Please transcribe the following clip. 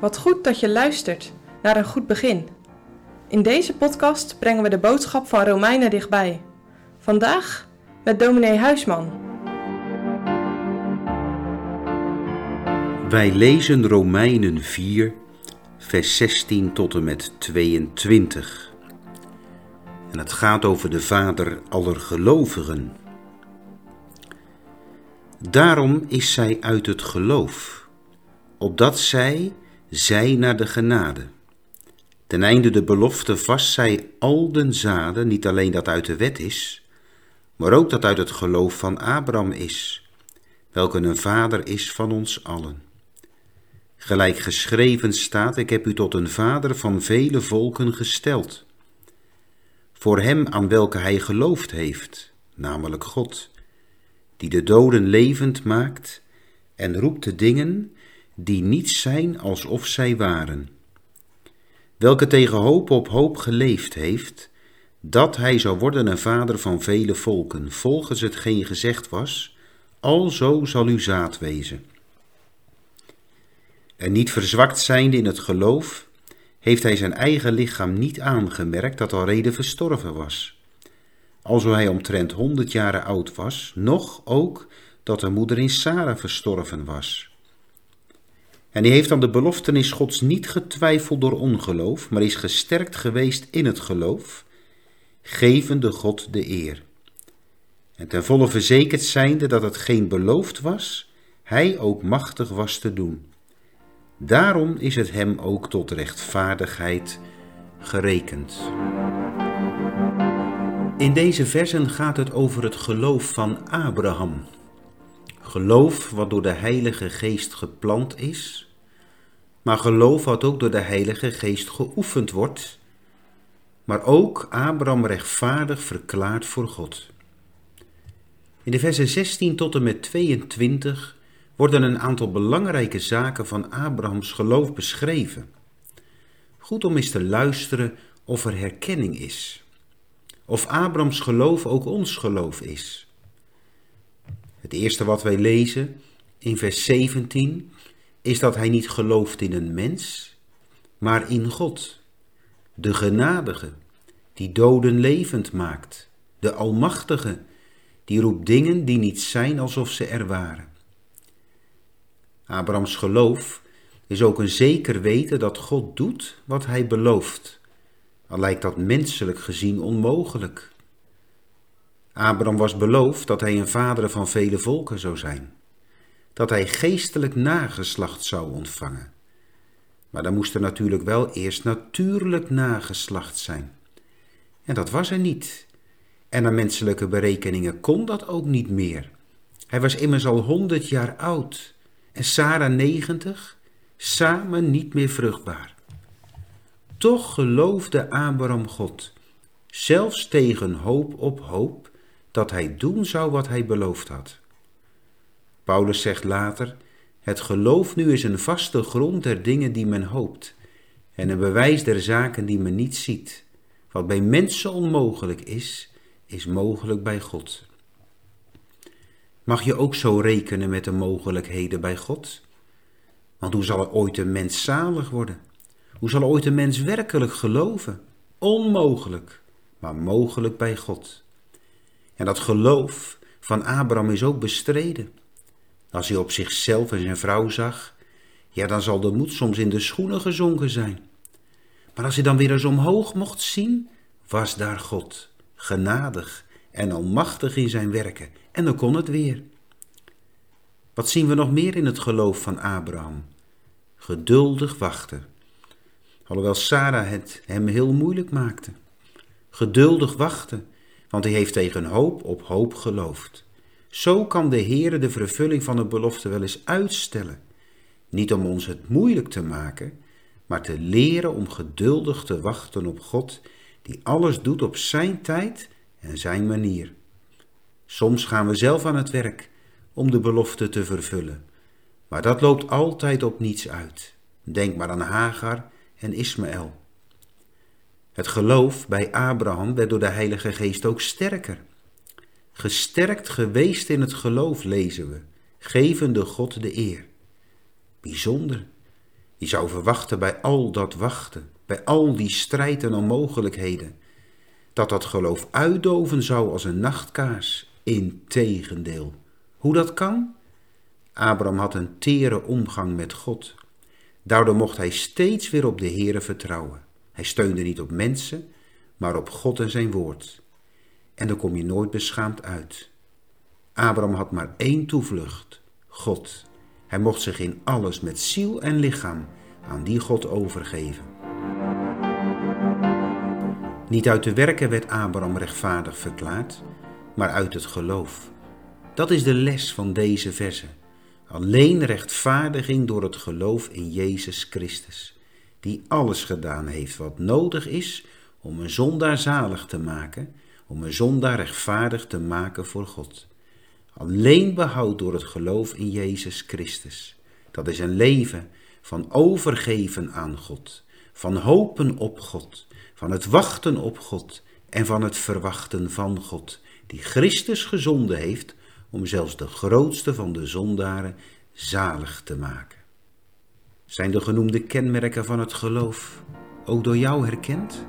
Wat goed dat je luistert naar een goed begin. In deze podcast brengen we de boodschap van Romeinen dichtbij. Vandaag met dominee Huisman. Wij lezen Romeinen 4, vers 16 tot en met 22. En het gaat over de Vader aller gelovigen. Daarom is zij uit het geloof, opdat zij zij naar de genade. Ten einde de belofte vast zij al den zaden, niet alleen dat uit de wet is, maar ook dat uit het geloof van Abraham is, welke een vader is van ons allen. Gelijk geschreven staat, ik heb u tot een vader van vele volken gesteld. Voor hem aan welke hij geloofd heeft, namelijk God, die de doden levend maakt en roept de dingen die niet zijn alsof zij waren. Welke tegen hoop op hoop geleefd heeft, dat hij zou worden een vader van vele volken, volgens hetgeen gezegd was, alzo zal uw zaad wezen. En niet verzwakt zijnde in het geloof, heeft hij zijn eigen lichaam niet aangemerkt dat al reden verstorven was. Alzo hij omtrent honderd jaren oud was, nog ook dat de moeder in Sara verstorven was. En hij heeft aan de beloftenis Gods niet getwijfeld door ongeloof, maar is gesterkt geweest in het geloof, gevende God de eer. En ten volle verzekerd zijnde dat het geen beloofd was, hij ook machtig was te doen. Daarom is het hem ook tot rechtvaardigheid gerekend. In deze versen gaat het over het geloof van Abraham. Geloof wat door de Heilige Geest geplant is, maar geloof wat ook door de Heilige Geest geoefend wordt, maar ook Abraham rechtvaardig verklaard voor God. In de versen 16 tot en met 22 worden een aantal belangrijke zaken van Abrahams geloof beschreven. Goed om eens te luisteren of er herkenning is. Of Abrahams geloof ook ons geloof is. Het eerste wat wij lezen in vers 17 is dat hij niet gelooft in een mens, maar in God, de genadige, die doden levend maakt, de almachtige, die roept dingen die niet zijn alsof ze er waren. Abrahams geloof is ook een zeker weten dat God doet wat hij belooft, al lijkt dat menselijk gezien onmogelijk. Abraham was beloofd dat hij een vader van vele volken zou zijn, dat hij geestelijk nageslacht zou ontvangen. Maar dan moest er natuurlijk wel eerst natuurlijk nageslacht zijn. En dat was er niet. En naar menselijke berekeningen kon dat ook niet meer. Hij was immers al honderd jaar oud en Sarah negentig, samen niet meer vruchtbaar. Toch geloofde Abraham God, zelfs tegen hoop op hoop, dat hij doen zou wat hij beloofd had. Paulus zegt later: Het geloof nu is een vaste grond der dingen die men hoopt, en een bewijs der zaken die men niet ziet. Wat bij mensen onmogelijk is, is mogelijk bij God. Mag je ook zo rekenen met de mogelijkheden bij God? Want hoe zal er ooit een mens zalig worden? Hoe zal ooit een mens werkelijk geloven? Onmogelijk, maar mogelijk bij God. En dat geloof van Abraham is ook bestreden. Als hij op zichzelf en zijn vrouw zag, ja, dan zal de moed soms in de schoenen gezonken zijn. Maar als hij dan weer eens omhoog mocht zien, was daar God, genadig en almachtig in zijn werken. En dan kon het weer. Wat zien we nog meer in het geloof van Abraham? Geduldig wachten. Alhoewel Sarah het hem heel moeilijk maakte. Geduldig wachten want hij heeft tegen hoop op hoop geloofd. Zo kan de Heere de vervulling van de belofte wel eens uitstellen. Niet om ons het moeilijk te maken, maar te leren om geduldig te wachten op God, die alles doet op zijn tijd en zijn manier. Soms gaan we zelf aan het werk om de belofte te vervullen, maar dat loopt altijd op niets uit. Denk maar aan Hagar en Ismaël. Het geloof bij Abraham werd door de Heilige Geest ook sterker. Gesterkt geweest in het geloof lezen we, gevende God de eer. Bijzonder. Je zou verwachten bij al dat wachten, bij al die strijd en onmogelijkheden, dat dat geloof uitdoven zou als een nachtkaars. Integendeel. Hoe dat kan? Abraham had een tere omgang met God. Daardoor mocht hij steeds weer op de Heere vertrouwen. Hij steunde niet op mensen, maar op God en zijn woord. En dan kom je nooit beschaamd uit. Abraham had maar één toevlucht, God. Hij mocht zich in alles met ziel en lichaam aan die God overgeven. Niet uit de werken werd Abraham rechtvaardig verklaard, maar uit het geloof. Dat is de les van deze verse. Alleen rechtvaardiging door het geloof in Jezus Christus, die alles gedaan heeft wat nodig is om een zondaar zalig te maken, om een zondaar rechtvaardig te maken voor God. Alleen behoud door het geloof in Jezus Christus. Dat is een leven van overgeven aan God, van hopen op God, van het wachten op God en van het verwachten van God, die Christus gezonden heeft om zelfs de grootste van de zondaren zalig te maken. Zijn de genoemde kenmerken van het geloof ook door jou herkend?